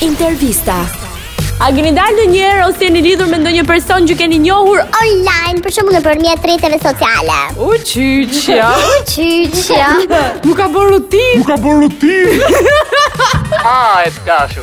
Intervista. A keni dalë ndonjëherë ose jeni lidhur me ndonjë person që keni njohur online për shembull nëpërmjet rrjeteve sociale? U qyqja! U qyqja! Nuk ka bërë rutinë! Nuk ka bërë rutinë! A, e thashë!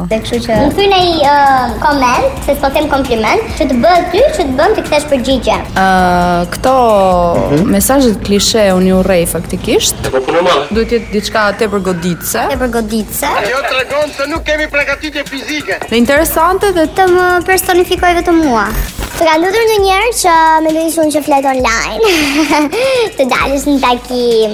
Dhe kështu që Nuk hyn ai uh, koment, se s'po them kompliment, që të bën ty, që të bën të kthesh përgjigje. Ë, uh, këto mhm. mesazhet klishe unë i urrej faktikisht. Po punë madhe. Duhet të jetë diçka tepër goditëse. Tepër goditëse. Ajo tregon se nuk kemi përgatitje fizike. Dhe interesante dhe të më personifikojë vetëm mua. Të ka ndodhur ndonjëherë që me dikë që flet online Të dalësh në takim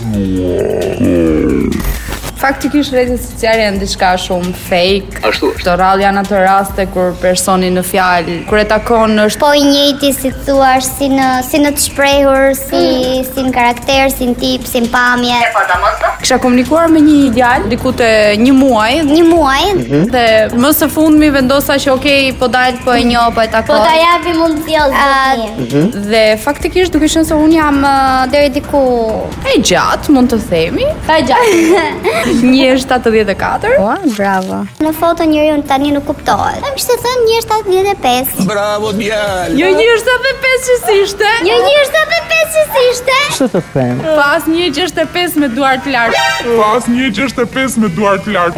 Faktikisht rrjetet sociale janë diçka shumë fake. Ashtu është. Të rrallë janë ato raste kur personi në fjalë kur e takon është po i njëjti si i thonë si në si në të shprehur, si mm. si në karakter, si në tip, si në pamje. E po tamam. Kisha komunikuar me një djalë diku te një muaj, një muaj mm -hmm. dhe më së fundmi vendosa që ok, po dal po e njoh, po e takoj. Po ta japim mundësinë. Mm -hmm. Dhe faktikisht duke qenë se unë jam deri diku e gjatë, mund të themi, sa e gjatë. 1.74. Ua, bravo. Në foto njeriu tani nuk kuptohet. Dhe më kishte thënë 1.75. Bravo djalë. Jo 1.75 që s'ishte. Jo 1.75 që s'ishte. Ç'të të them? Po as 1.65 me duart lart. Po as 1.65 me duart lart.